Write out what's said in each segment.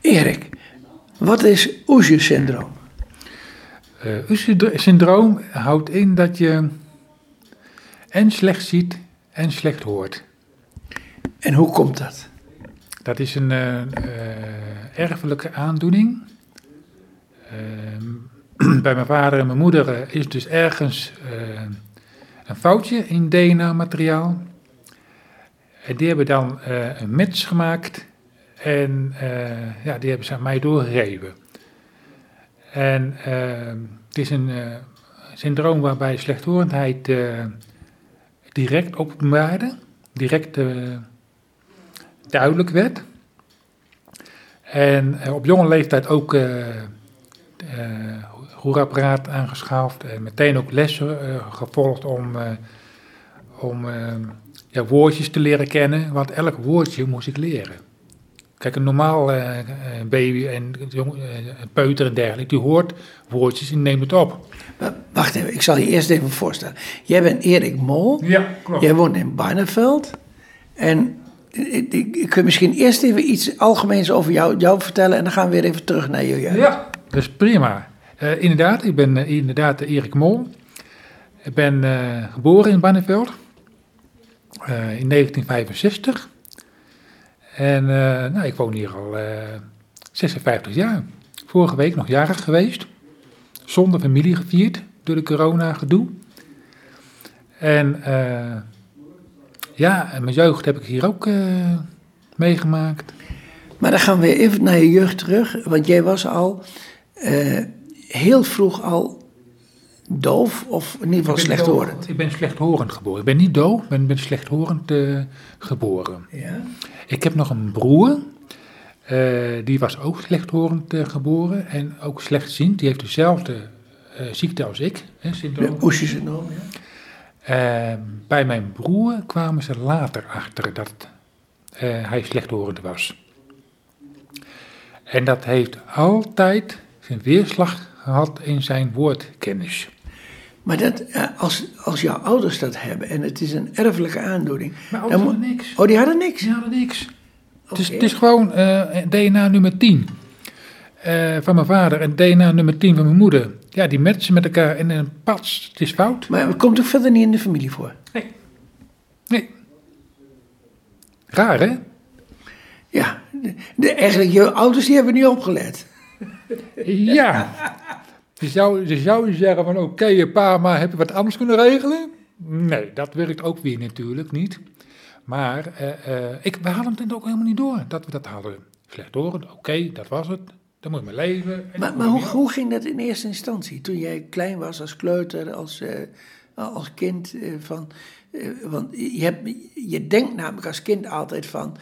Erik, wat is Usher-syndroom? Uh, Usher-syndroom houdt in dat je en slecht ziet en slecht hoort. En hoe komt dat? Dat is een uh, erfelijke aandoening. Ehm, bij mijn vader en mijn moeder is dus ergens een foutje in DNA-materiaal. En die hebben dan een match gemaakt en ja, die hebben ze aan mij doorgegeven. En ehm, het is een syndroom waarbij slechthorendheid direct openbaarde, direct duidelijk werd. En op jonge leeftijd ook roerapparaat aangeschaft en meteen ook lessen gevolgd om, om ja, woordjes te leren kennen, want elk woordje moest ik leren. Kijk, een normaal uh, baby en jong, uh, peuter en dergelijke, die hoort woordjes en neemt het op. Wacht even, ik zal je eerst even voorstellen. Jij bent Erik Mol. Ja, klopt. Jij woont in Barneveld. En ik, ik, kun misschien eerst even iets algemeens over jou, jou, vertellen en dan gaan we weer even terug naar je jeugd. Ja, dat is prima. Uh, inderdaad, ik ben inderdaad Erik Mol. Ik ben geboren in Barneveld in 1965. En uh, nou, ik woon hier al uh, 56 jaar. Vorige week nog jarig geweest. Zonder familie gevierd door de corona-gedoe. En uh, ja, en mijn jeugd heb ik hier ook meegemaakt. Maar dan gaan we even naar je jeugd terug. Want jij was al heel vroeg al doof of in ieder geval slechthorend? Ik ben slechthorend geboren. Ik ben niet doof, ik ben, ben slechthorend uh, geboren. Ja? Ik heb nog een broer, uh, die was ook slechthorend uh, geboren en ook slechtziend. Die heeft dezelfde ziekte als ik, hè, syndroom. De syndroom ja. bij mijn broer kwamen ze later achter dat hij slechthorend was. En dat heeft altijd zijn weerslag gehad in zijn woordkennis. Maar dat, als, als jouw ouders dat hebben en het is een erfelijke aandoening. Maar ouders hadden niks. Oh, die hadden niks? Die hadden niks. Het, is, het is gewoon uh, DNA nummer 10 uh, van mijn vader en DNA nummer 10 van mijn moeder. Ja, die matchen met elkaar en een pas, het is fout. Maar het komt ook verder niet in de familie voor? Nee. Nee. Raar, hè? Ja, de, de, eigenlijk, je ouders die hebben niet opgelet. ja. Je zou, je zou zeggen van oké, okay, pa, maar heb je wat anders kunnen regelen? Nee, dat werkt ook weer natuurlijk niet. Maar uh, uh, ik, we hadden het ook helemaal niet door dat we dat hadden. Slecht horen, oké, okay, dat was het. Dan moet je maar leven. Maar, maar hoe, hoe, ging dat in eerste instantie? Toen jij klein was als kleuter, als, uh, als kind van... want je, hebt, je denkt namelijk als kind altijd van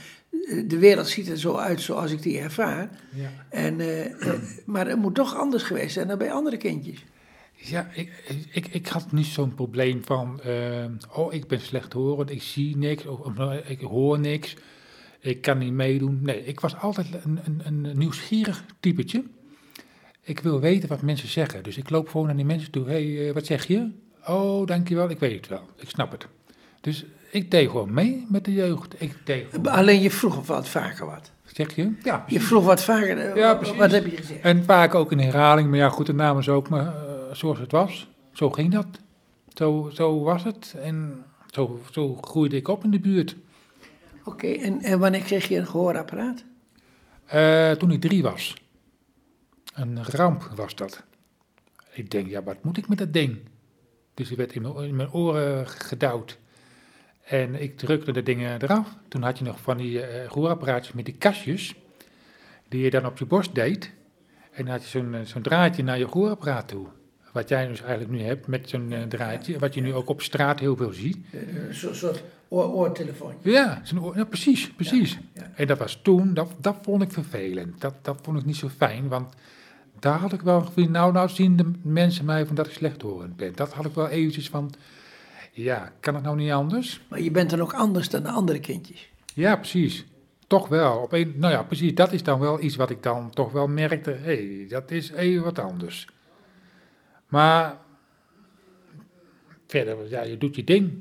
de wereld ziet er zo uit zoals ik die ervaar. Ja. En, uh, maar het moet toch anders geweest zijn dan bij andere kindjes. Ja, ik, ik, ik had niet zo'n probleem van, uh, oh, ik ben slechthorend, ik zie niks, of, of, ik hoor niks, ik kan niet meedoen. Nee, ik was altijd een, een, een nieuwsgierig typetje. Ik wil weten wat mensen zeggen, dus ik loop gewoon naar die mensen toe. Hé, hey, uh, wat zeg je? Oh, dankjewel, ik weet het wel, ik snap het. Dus ik deed gewoon mee met de jeugd. Ik deed Alleen je vroeg wat vaker wat. Zeg je? Ja. Je vroeg wat vaker. Ja, precies. Wat heb je gezegd? En vaak ook in herhaling. Maar ja, goed, de naam is ook maar uh, zoals het was. Zo ging dat. Zo, zo was het. En zo, zo groeide ik op in de buurt. Oké, okay, en, en wanneer kreeg je een gehoorapparaat? Uh, toen ik drie was. Een ramp was dat. Ik denk, ja, wat moet ik met dat ding? Dus die werd in mijn, in mijn oren gedouwd. En ik drukte de dingen eraf. Toen had je nog van die uh, roerapparaatjes met die kastjes, die je dan op je borst deed. En dan had je zo'n zo'n draadje naar je roerapparaat toe. Wat jij dus eigenlijk nu hebt met zo'n uh, draadje, wat je nu ook op straat heel veel ziet. Een uh, soort oor oortelefoontje. Ja, oor, ja, precies, precies. Ja, ja. En dat was toen, dat, dat vond ik vervelend. Dat, dat vond ik niet zo fijn, want daar had ik wel gevoel, nou, nou zien de mensen mij van dat ik slechthorend ben. Dat had ik wel eventjes van, ja, kan het nou niet anders? Maar je bent dan ook anders dan de andere kindjes. Ja, precies. Toch wel. Op een, nou ja, precies. Dat is dan wel iets wat ik dan toch wel merkte. Hé, hey, dat is even wat anders. Maar verder, ja, je doet je ding.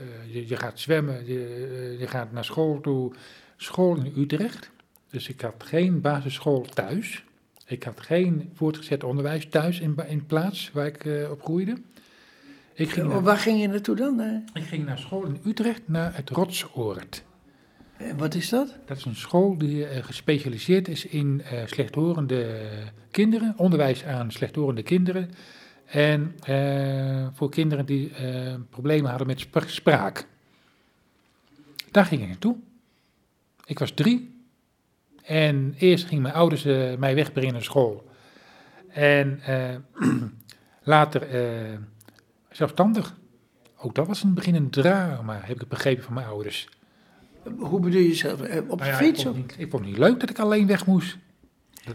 Uh, je, je, gaat zwemmen, je, je, gaat naar school toe. School in Utrecht. Dus ik had geen basisschool thuis. Ik had geen voortgezet onderwijs thuis in, in plaats waar ik uh, op groeide. Ik ging naar, waar ging je naartoe dan? Ik ging naar school in Utrecht, naar het Rotsoord. En wat is dat? Dat is een school die uh, gespecialiseerd is in uh, slechthorende kinderen, onderwijs aan slechthorende kinderen. En uh, voor kinderen die problemen hadden met spraak. Daar ging ik naartoe. Ik was drie. En eerst gingen mijn ouders mij wegbrengen naar school. En later zelfstandig. Ook dat was in het begin een drama, heb ik begrepen van mijn ouders. Hoe bedoel je zelf? Eh, op de nou fiets? Ik vond, niet, ik vond het niet leuk dat ik alleen weg moest.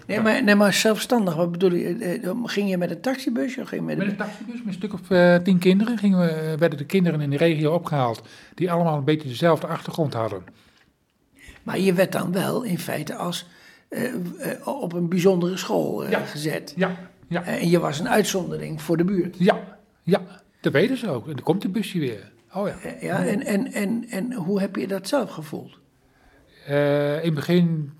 nee, maar, nee, maar zelfstandig, wat bedoel je? Eh, eh, ging je met een taxibus? Of ging je met, met een taxibus, met een stuk of uh, tien kinderen. Gingen we, werden de kinderen in de regio opgehaald, die allemaal een beetje dezelfde achtergrond hadden. Maar je werd dan wel in feite als uh, uh, op een bijzondere school ja. gezet. Ja, ja. en je was een uitzondering voor de buurt. Ja, ja. Dat weten ze ook. En dan komt de busje weer. Oh ja. Eh, ja en, en, en, en hoe heb je dat zelf gevoeld? Uh, in het begin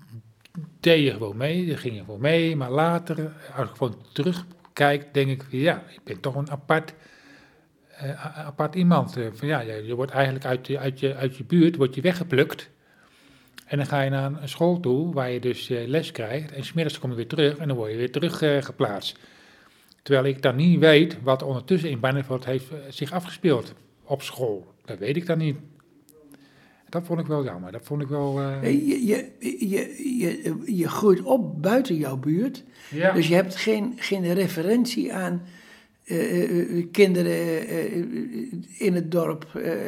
deed je gewoon mee, je ging gewoon mee, maar later, als ik gewoon terugkijk, denk ik, ja, ik ben toch een apart, uh, apart iemand. Uh, van, ja, je, wordt eigenlijk uit je, uit, je, uit je buurt wordt je weggeplukt. En dan ga je naar een school toe waar je dus les krijgt. En smiddags kom je weer terug en dan word je weer teruggeplaatst. Terwijl ik dan niet weet wat ondertussen in Barneveld heeft zich afgespeeld op school. Dat weet ik dan niet. Dat vond ik wel jammer. Dat vond ik wel. Uh... Je, je, je, je, je groeit op buiten jouw buurt. Ja. Dus je hebt geen, geen referentie aan uh, kinderen in het dorp,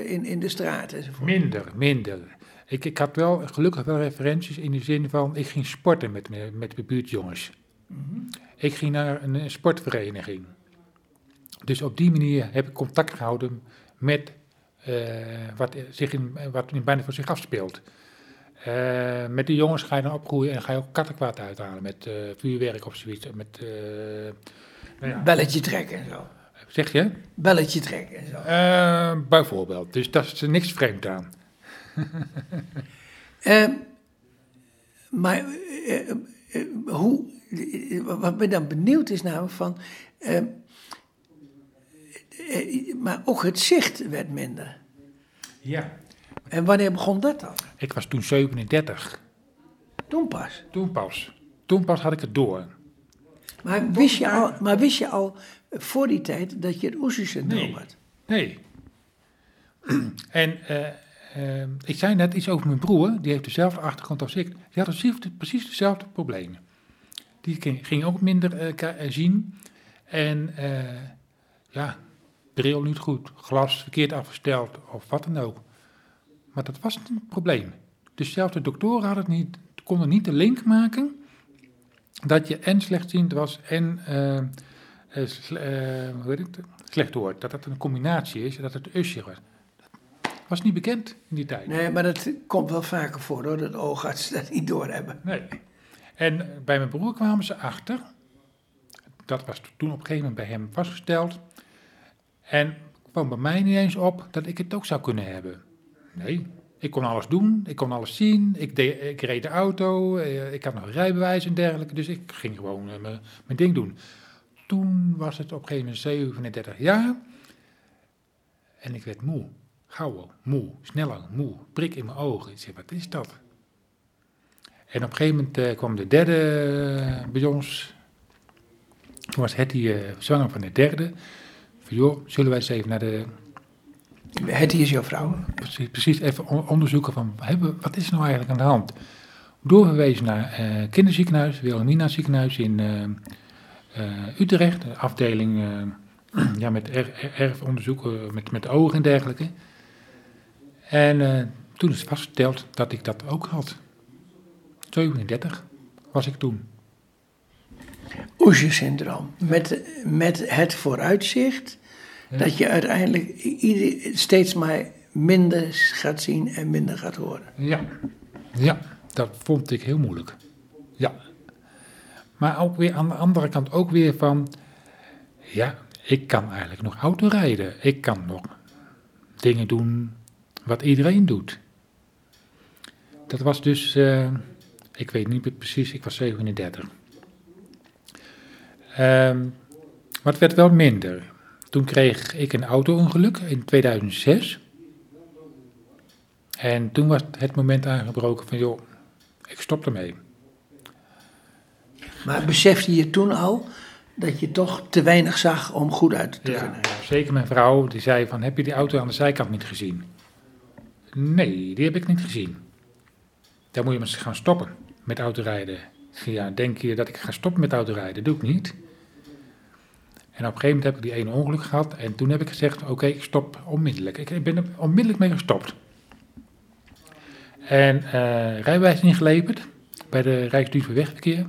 in, in de straat enzovoort. Minder, minder. Ik, ik had wel gelukkig wel referenties in de zin van. Ik ging sporten met, met de buurtjongens. Mm Ik ging naar een sportvereniging. Dus op die manier heb ik contact gehouden met uh, wat, zich in, wat in bijna voor zich afspeelt. Uh, met die jongens ga je dan opgroeien en ga je ook kattenkwaad uithalen met uh, vuurwerk of zoiets. Met, nou ja. Belletje trekken en zo. Zeg je? Belletje trekken en zo. bijvoorbeeld. Dus dat is niks vreemd aan. Ehm, maar hoe, wat me dan benieuwd is namelijk van ehm, eh, maar ook het zicht werd minder. Ja. En wanneer begon dat dan? Ik was toen 37. Toen pas? Toen pas. Toen pas had ik het door. Maar wist je al, maar wist je al voor die tijd dat je het Oesie-syndroom nee. had? Nee. en uh, uh, ik zei net iets over mijn broer, die heeft dezelfde achtergrond als ik. Die had precies dezelfde problemen. Die ging, ook minder uh, zien. En ja, bril niet goed, glas verkeerd afgesteld of wat dan ook. Maar dat was een probleem. Dus zelfs de doktoren het niet, konden niet de link maken dat je en slechtziend was en slecht hoort. Dat dat een combinatie is, dat het usje was. Was niet bekend in die tijd. Nee, maar dat komt wel vaker voor hoor, dat oogartsen dat niet doorhebben. Nee. En bij mijn broer kwamen ze achter. Dat was toen op een gegeven moment bij hem vastgesteld en kwam bij mij niet eens op dat ik het ook zou kunnen hebben. Nee, ik kon alles doen, ik kon alles zien, ik, deed, ik reed de auto, eh, ik had nog rijbewijs en dergelijke, dus ik ging gewoon uh, mijn ding doen. Toen was het op een gegeven moment 37 jaar en ik werd moe, gauwer, moe, sneller, moe, prik in mijn ogen. Ik zei, wat is dat? En op een gegeven moment uh, kwam de derde bij ons, toen was Hetty zwanger van de derde van joh, zullen wij eens even naar de... Het is jouw vrouw. Precies, precies even onderzoeken van, hebben, wat is er nou eigenlijk aan de hand? Doorverwezen naar kinderziekenhuis, Wilhelmina ziekenhuis in Utrecht, de afdeling ja, met erfonderzoeken met, met ogen en dergelijke. En toen is vastgesteld dat ik dat ook had. 37 was ik toen. Oesje-syndroom. Met, met het vooruitzicht dat je uiteindelijk ieder, steeds maar minder gaat zien en minder gaat horen. Ja, ja dat vond ik heel moeilijk. Ja. Maar ook weer aan de andere kant ook weer van, ja, ik kan eigenlijk nog auto rijden. Ik kan nog dingen doen wat iedereen doet. Dat was dus, uh, Ik weet niet precies, ik was 37. Ehm, maar het werd wel minder. Toen kreeg ik een auto-ongeluk in 2006. En toen was het moment aangebroken van, joh, ik stop ermee. Maar besefte je toen al dat je toch te weinig zag om goed uit te Ja, kunnen? zeker mijn vrouw, die zei van, heb je die auto aan de zijkant niet gezien? Nee, die heb ik niet gezien. Dan moet je maar eens gaan stoppen met autorijden. Ja, denk je dat ik ga stoppen met autorijden? Doe ik niet. En op een gegeven moment heb ik die ene ongeluk gehad en toen heb ik gezegd, oké, ik stop onmiddellijk. Ik ben er onmiddellijk mee gestopt. En eh rijbewijs ingeleverd bij de Rijksdienst voor Wegverkeer.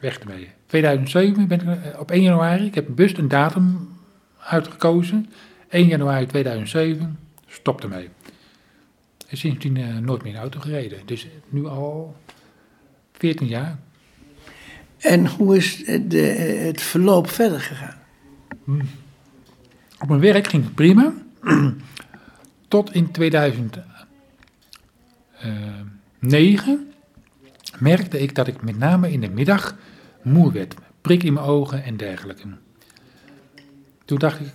Weg ermee. 2007 ben ik eh, op 1 januari, ik heb bewust een datum uitgekozen. 1 januari 2007, stop ermee. En sindsdien eh, nooit meer in auto gereden. Dus nu al 14 jaar. En hoe is de, het verloop verder gegaan? Op mijn werk ging het prima. Tot in 2009 merkte ik dat ik met name in de middag moe werd. Prik in mijn ogen en dergelijke. Toen dacht ik,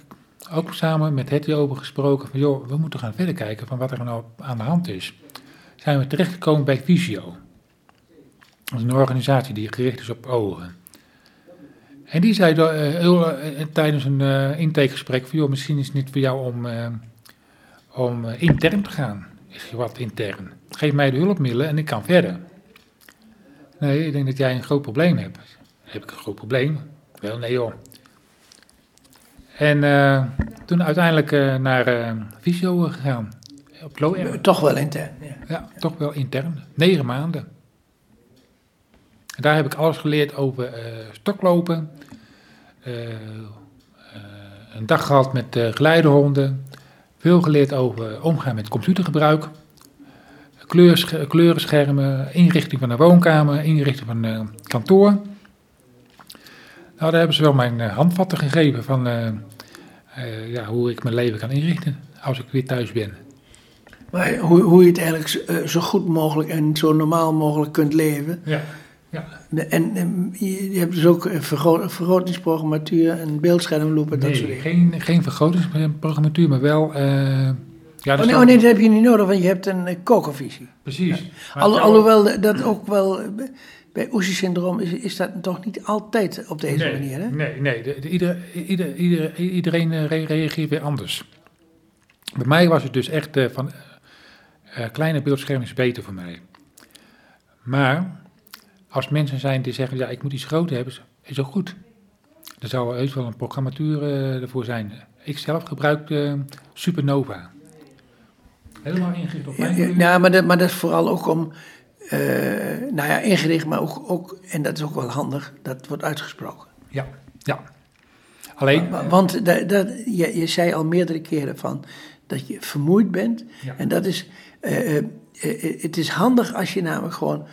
ook samen met Hetty over gesproken, van joh, we moeten gaan verder kijken van wat er nou aan de hand is. Zijn we terechtgekomen bij Visio. Dat is een organisatie die gericht is op ogen. En die zei eh, eh, tijdens een eh, intakegesprek van, joh, misschien is het niet voor jou om, om intern te gaan. Ik zeg, wat intern? Geef mij de hulpmiddelen en ik kan verder. Nee, ik denk dat jij een groot probleem hebt. Heb ik een groot probleem? Wel, nee joh. En eh, toen uiteindelijk eh, naar eh Visio gegaan. Op Toch wel intern. Ja. ja, toch wel intern. Negen maanden. En daar heb ik alles geleerd over stoklopen. Een dag gehad met eh, geleidehonden. Veel geleerd over omgaan met computergebruik. Kleurenschermen, inrichting van de woonkamer, inrichting van het kantoor. Nou, daar hebben ze wel mijn eh, handvatten gegeven van eh, eh, ja, hoe ik mijn leven kan inrichten als ik weer thuis ben. Maar hoe, hoe je het eigenlijk zo, goed mogelijk en zo normaal mogelijk kunt leven. Ja, ja. En, en je, hebt dus ook vergro- vergrotingsprogrammatuur en beeldschermloop en dat soort Nee, dingen. geen, geen vergrotingsprogrammatuur, maar wel... ja, Oh nee, oh nee, dat heb je niet nodig, want je hebt een kokervisie. Precies. Alhoewel dat ook wel, bij Oesie-syndroom is, is dat toch niet altijd op deze nee, manier, hè? Nee, nee de, de- ieder, ieder, ieder, iedereen eh, re- reageert weer anders. Bij mij was het dus echt eh, van... eh, kleine beeldscherm is beter voor mij. Maar als mensen zijn die zeggen, ja, ik moet iets groter hebben, is ook goed. Er zou heus wel een programmatuur ervoor zijn. Ik zelf gebruik eh, Supernova. Helemaal ingericht op mijn ja, ja, maar, dat, maar dat is vooral ook om, eh, nou ja, ingericht, maar ook, ook, en dat is ook wel handig, dat wordt uitgesproken. Ja, ja. Alleen, Wa- Want dat, dat, je, je zei al meerdere keren van dat je vermoeid bent. Ja. En dat is, eh, eh, het is handig als je namelijk gewoon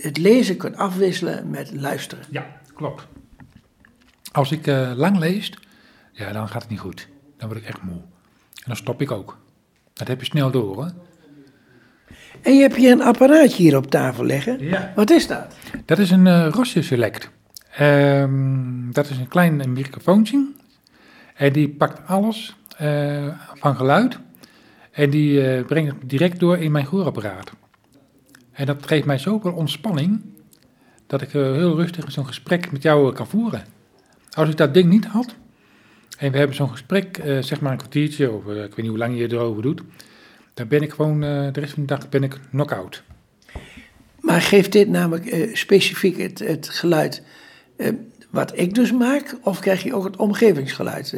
het lezen kunt afwisselen met luisteren. ja, klopt. Als ik lang lees, ja, dan gaat het niet goed. Dan word ik echt moe. En dan stop ik ook. Dat heb je snel door, hoor. En je hebt hier een apparaatje hier op tafel liggen. Ja. Wat is dat? Dat is een uh, Rosse Select. Ehm, dat is een klein microfoontje. En die pakt alles eh, van geluid. En die eh, brengt het direct door in mijn gehoorapparaat. En dat geeft mij zoveel ontspanning. Dat ik eh, heel rustig zo'n gesprek met jou eh, kan voeren. Als ik dat ding niet had. En we hebben zo'n gesprek, eh, zeg maar een kwartiertje. Of eh, ik weet niet hoe lang je erover doet. Dan ben ik gewoon eh, de rest van de dag ben ik knock-out. Maar geeft dit namelijk eh, specifiek het, het geluid eh, wat ik dus maak? Of krijg je ook het omgevingsgeluid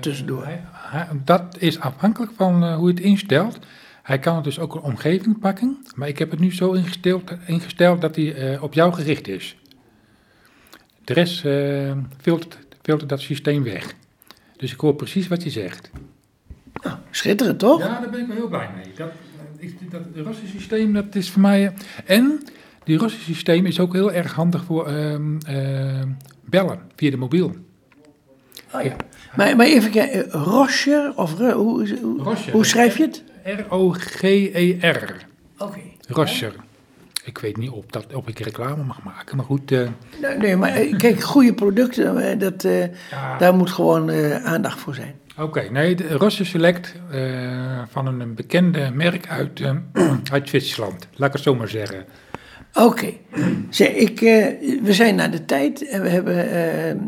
tussendoor? Hij- hij- dat is afhankelijk van hoe je het instelt. Hij kan het dus ook een omgeving pakken, maar ik heb het nu zo ingesteld, ingesteld dat hij op jou gericht is. De rest eh, filtert, filtert dat systeem weg. Dus ik hoor precies wat je zegt. Nou, schitterend toch? Ja, daar ben ik wel heel blij mee. Dat, ik, dat Russische systeem, dat is voor mij... eh, en die Russische systeem is ook heel erg handig voor ehm, eh, bellen via de mobiel. Oh, ja. maar, maar even kijken, eh, Rocher of hoe, hoe, Rocher. hoe schrijf je het? R-O-G-E-R. Oké. Roscher. Ik weet niet of, dat, of ik reclame mag maken, maar goed. eh, Nee, nee, maar eh, kijk, goede producten, eh, dat, eh, ja, daar moet gewoon eh, aandacht voor zijn. Oké, nee, de Russen Select eh, van een, bekende merk uit, eh, uit Zwitserland. Laat ik het zo maar zeggen. Oké, ik, eh, we zijn naar de tijd en we hebben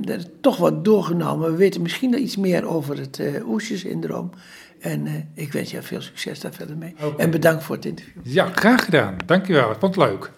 er toch wat doorgenomen. We weten misschien nog iets meer over het Oestje-syndroom. En ik wens jou veel succes daar verder mee. En bedankt voor het interview. Ja, graag gedaan. Dankjewel. Ik vond het leuk.